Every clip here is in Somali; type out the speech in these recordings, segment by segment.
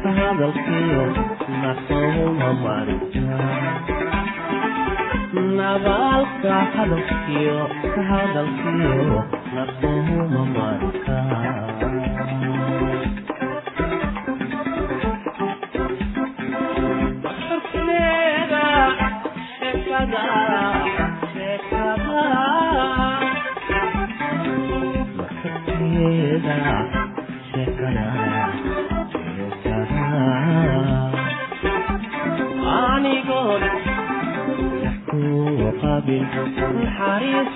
warka hadalkiyo ma soo marin nabaalka hadalkiyo ka hadalkiyo ma sooma marinka Yeah. naxariis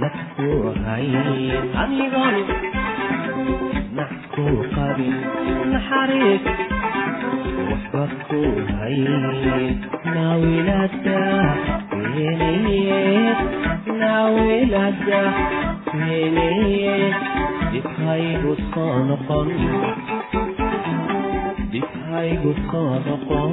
dadku hay adigoo nax ku qabin naxariis waxba ku hay naawilada weeneye naawilada weeneye dhibhaygu soo noqon dhibhaygu soo noqon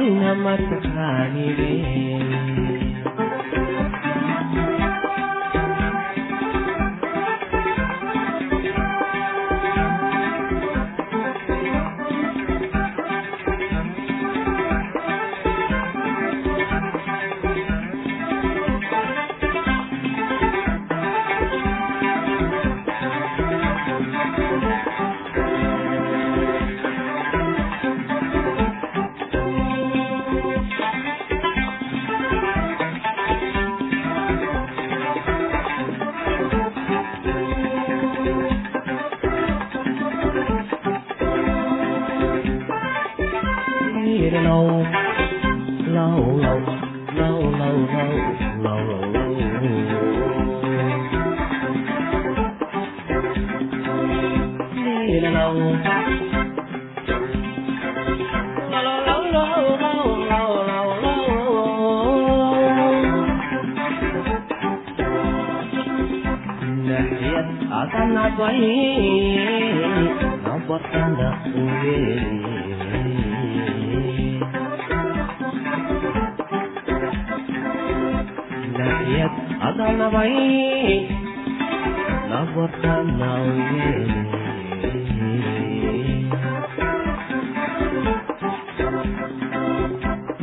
होइन मात्र खाने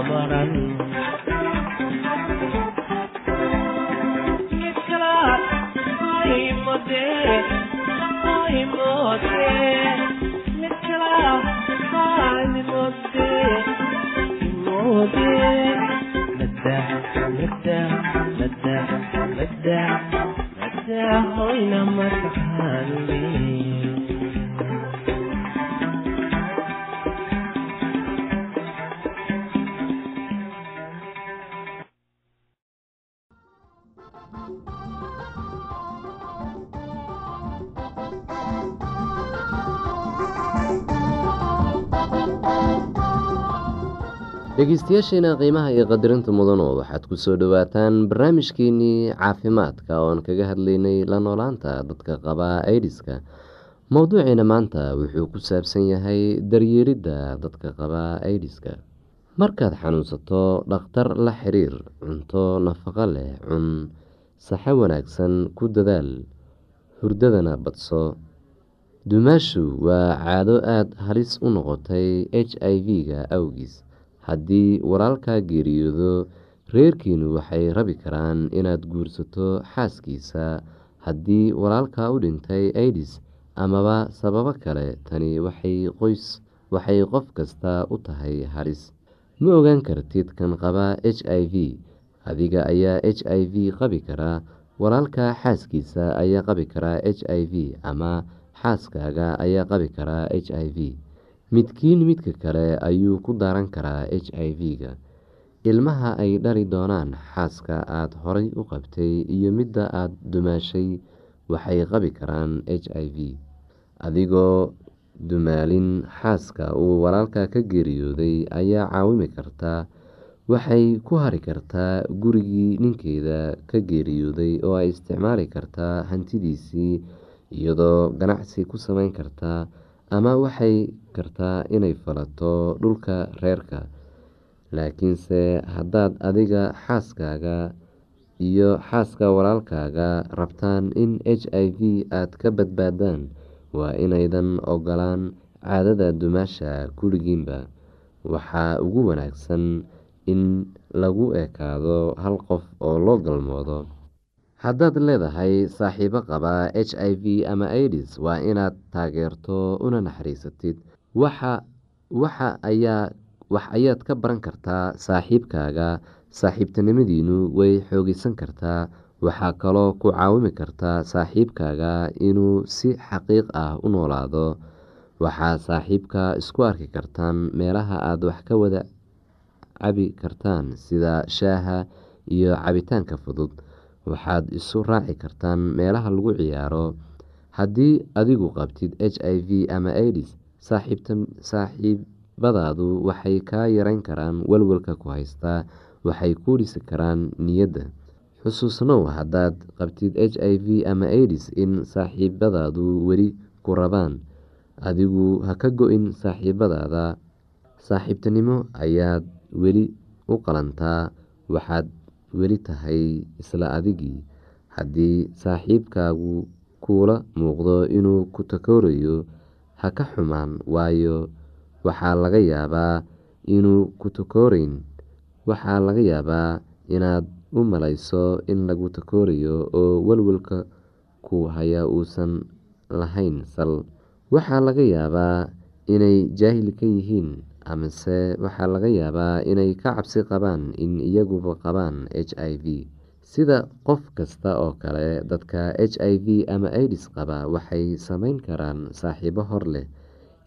amaran dhegeystayaasheena qiimaha iyo qadarinta mudano waxaad ku soo dhowaataan barnaamijkeenii caafimaadka oo aan kaga hadlaynay la noolaanta dadka qaba aidiska mowduuciina maanta wuxuu ku saabsan yahay daryeeridda dadka qaba aidiska markaad xanuunsato dhakhtar la xiriir cunto nafaqo leh cun saxo wanaagsan ku dadaal hurdadana badso. Dumaashu waa caado aada halis u noqotay h i v-ga awgiis haddii walaalkaa geeriyoodo reerkiinu waxay rabi karaan inaad guursato xaaskiisa. Haddii walaalkaa u dhintay aidis amaba sababo kale tani waxay qoys waxay qof kasta u tahay halis. Ma ogaan kartid kan qaba h i v. Adiga ayaa h i v qabi karaa walaalka xaaskiisa ayaa qabi karaa h i v ama xaaskaaga ayaa qabi karaa h i v midkiin midka kale ayuu ku daaran karaa h i v-ga. Ilmaha ay dhali doonaan xaaska aada horay u qabtay iyo midda aada dumaashay waxay qabi karaan h i v. Adigoo dumaalin xaaska uu walaalka ka geeriyooday ayaa caawimi kartaa waxay ku hari kartaa gurigii ninkeeda ka geeriyooday oo ay isticmaali kartaa hantidiisii iyadoo ganacsi ku sameyn kartaa ama waxay kartaa inay falato dhulka reerka. Laakiinse haddaad adiga xaaskaaga iyo xaaska walaalkaaga rabtaan in h i v aada ka badbaadaan waa inaydan ogolaan caadada dumaasha kulligiinba waxaa ugu wanaagsan in lagu ekaado hal qof oo loo galmoodo haddaad leedahay saaxiibo qaba h i v ama aids waa inaad taageerto una naxariisatid. Waxa ayaad ka baran kartaa saaxiibkaaga. Saaxiibtinimadiinu way xoogeysan kartaa. Waxaa kaloo ku caawimi kartaa saaxiibkaaga inuu si xaqiiq ah u noolaado. Waxaa saaxiibka isku arki kartaan meelaha aada wax ka wada cabi kartaan sida shaaha iyo cabitaanka fudud waxaad isu raaci kartaan meelaha lagu ciyaaro. Haddii adigu qabtid h i v ama aids saaxiibadaadu waxay kaa yareyn karaan walwalka ku haystaa waxay kuu dhisi karaan niyadda. Xusuusnow haddaad qabtid h i v ama aids in saaxiibadaadu weli ku rabaan adigu ha ka go-in saaxiibadaada. Saaxiibtinimo ayaad weli u qalantaa waxaad weli tahay isla adigii. Haddii saaxiibkaagu kuula muuqdo inuu ku takoorayo ha ka xumaan waayo waxaa laga yaabaa inuu ku takooreyn waxaa laga yaabaa inaad u malayso in lagu takoorayo oo walwalka ku haya uusan lahayn sal. Waxaa laga yaabaa inay jaahil ka yihiin amase waxaa laga yaabaa inay ka cabsi qabaan in iyaguba qabaan h i v. Sida qof kasta oo kale dadka h i v ama aids qaba waxay sameyn karaan saaxiibo hor leh.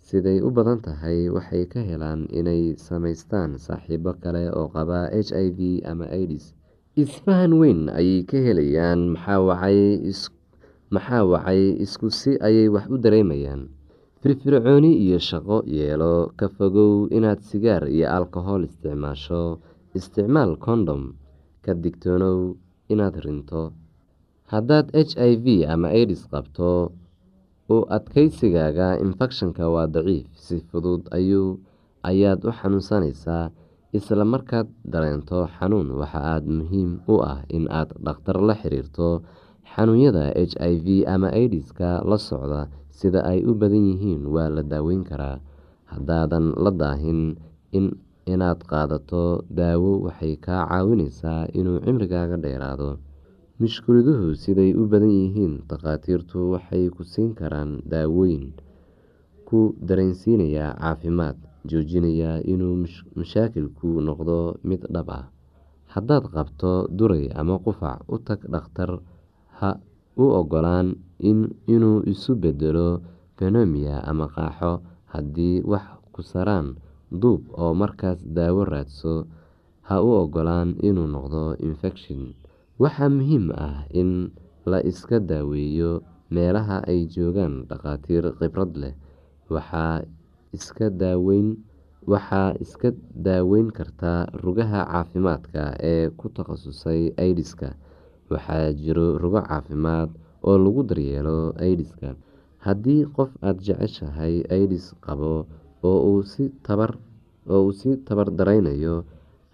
Siday u badan tahay waxay ka helaan inay sameystaan saaxiibo kale oo qaba h i v ama aids isfahan weyn ayay ka helayaan maxaa wacay isku si ayay wax u dareemayaan firfircooni iyo shaqo yeelo ka fogow inaad sigaar iyo alkohol isticmaasho. Isticmaal condom ka digtoonow inaad rinto. Haddaad h i v ama aids qabto u adkeysigaaga infekshanka waa daciif si fudud ayaad u xanuunsanaysaa. Isla markaad dareento xanuun waxa aada muhiim u ah in aad dhakhtar la xiriirto. Xanuunyada h i v ama aids-ka la socda sida ay u badan yihiin waa la daaweyn karaa. Haddaadan la daahin inaad qaadato daawo waxay kaa caawineysaa inuu cimrigaaga dheeraado. Mushkiladuhu siday u badan yihiin takhaatiirtu waxay ku siin karaan daawooyin ku dareensiinaya caafimaad joojinaya inuu mashaakilku noqdo mid dhab ah. Haddaad qabto duray ama qufac u tag dhakhtar ha u ogolaan inuu isu bedelo benomiya ama qaaxo haddii wax ku saraan duub oo markaas daawo raadso ha u ogolaan inuu noqdo infekshin waxaa muhiim ah in la iska daaweeyo meelaha ay joogaan dhakhaatiir khibrad leh. Waxaa iska daaweyn kartaa rugaha caafimaadka ee ku takhasusay aids-ka waxaa jiro rugo caafimaad oo lagu daryeelo aids-ka haddii qof aada jeceshahay aids qabo oo uu si tabar dareynayo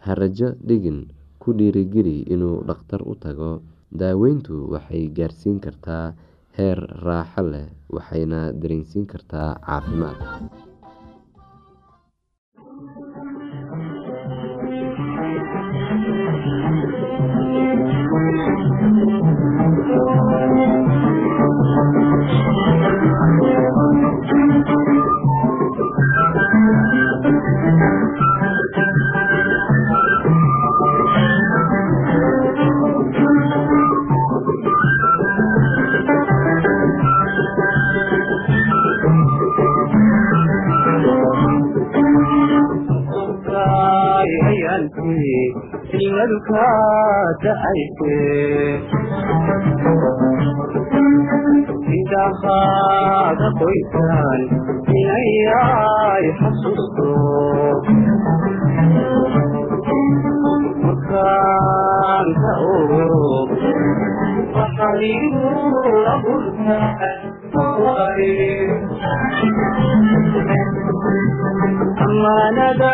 ha rajo dhigin ku dhiirigeli inuu dhakhtar u tago. Daaweyntu waxay gaarsiin kartaa heer raaxo leh waxayna dareensiin kartaa caafimaad indhahaaga qoysaan inayay xasuusto markaanka ogo waxaligu amaanada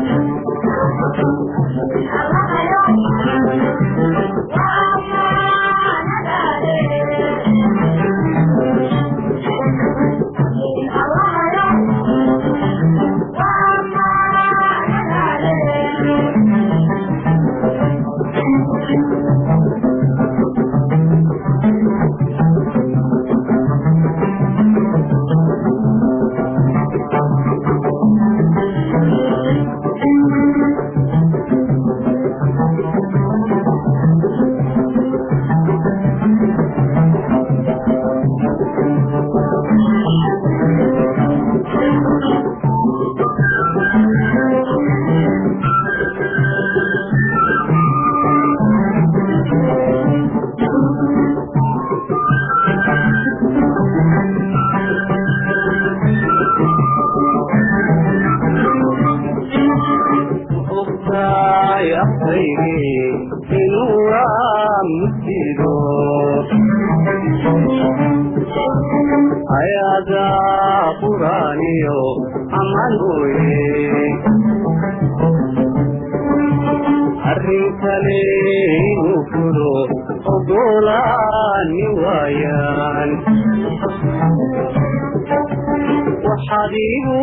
waxaad igu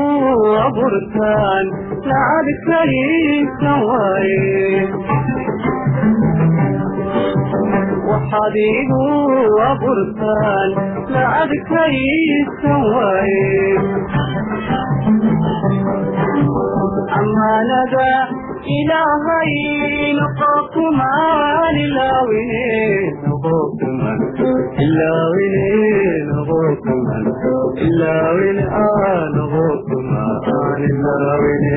abuurtaan lacagkaysan waaye waxaad igu abuurtaan lacagkaysan waaye amaanada ilaahay noqokumaan ilaawine noqokuman ilaawine noqokuman ilaawine aa noqokumaan ilaawine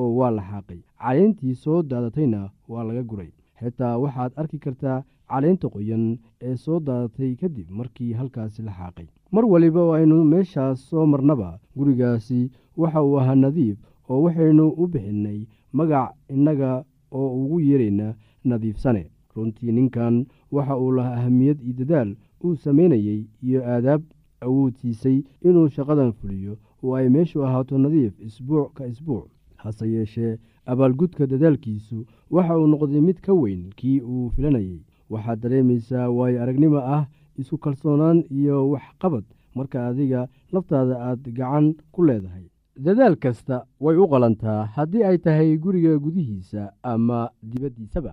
oo waa la xaaqay. Caleyntii soo daadatayna waa laga guray. Xitaa waxaad arki kartaa caleynta qoyan ee soo daadatay kadib markii halkaasi la xaaqay. Mar waliba oo aynu meeshaas soo marnaba gurigaasi waxa uu ahaa nadiif oo waxaynu u bixinnay magac innaga oo ugu yeerayna nadiifsane runtii ninkan waxa uu lahaa ahamiyad iyo dadaal uu samaynayey iyo aadaab awood siisay inuu shaqadan fuliyo oo ay meeshu ahaato nadiif isbuuc ka isbuuc hase yeeshee abaalgudka dadaalkiisu. Waxa uu noqday mid ka weyn kii uu filanayey waxaad dareemaysaa waayo aragnimo ah isku kalsoonaan iyo waxqabad marka adiga laftaada aad gacan ku leedahay. Dadaal kasta way u qalantaa haddii ay tahay guriga gudihiisa ama dibaddiisaba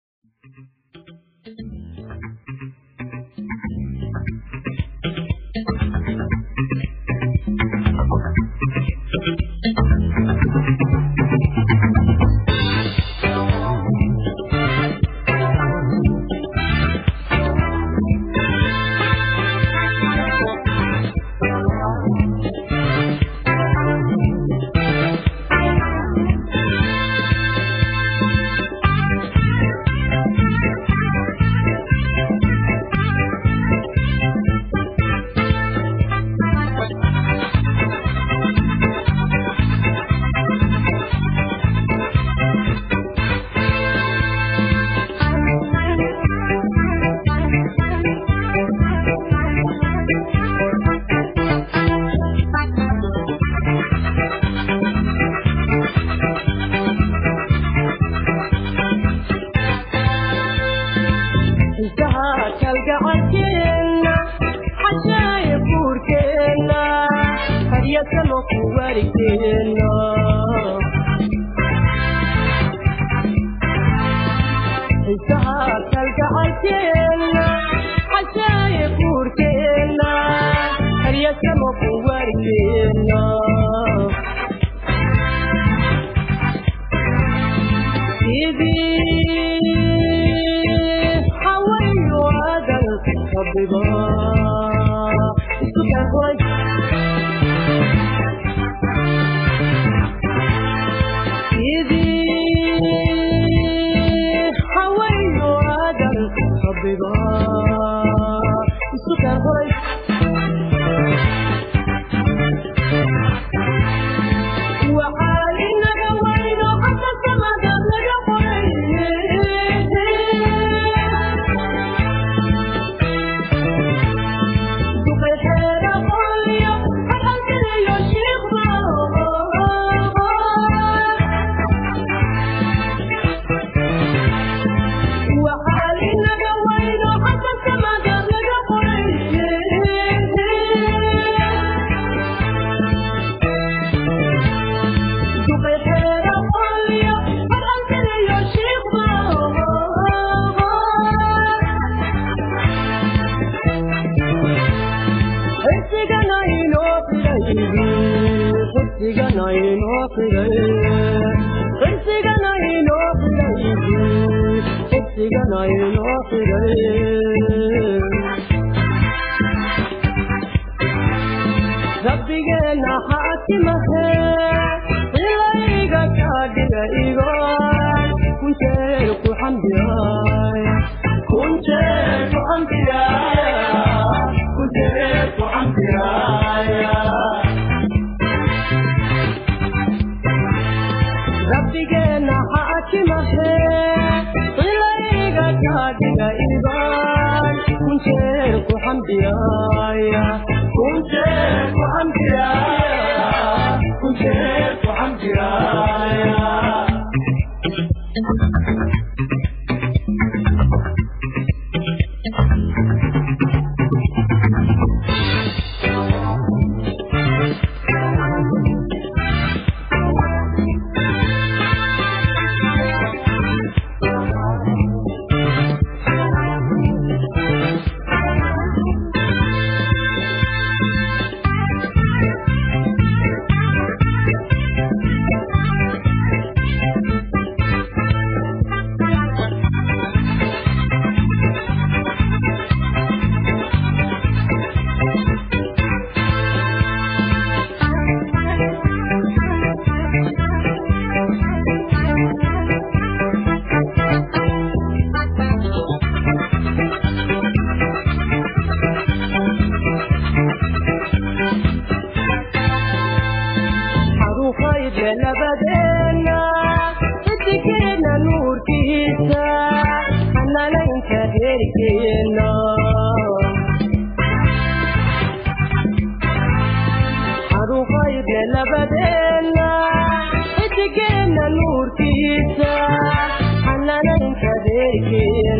adigtee rabbigeena xaakimahe ilayga kaadhiga igo kunjeer ku xamdiyaay xamdiyaaya kun nabadeena cidikeena nuurkiisa hanalaynta reerkeena haruqaydna nabadeena cidikeena nuurkiisa hanalaynta reerkeena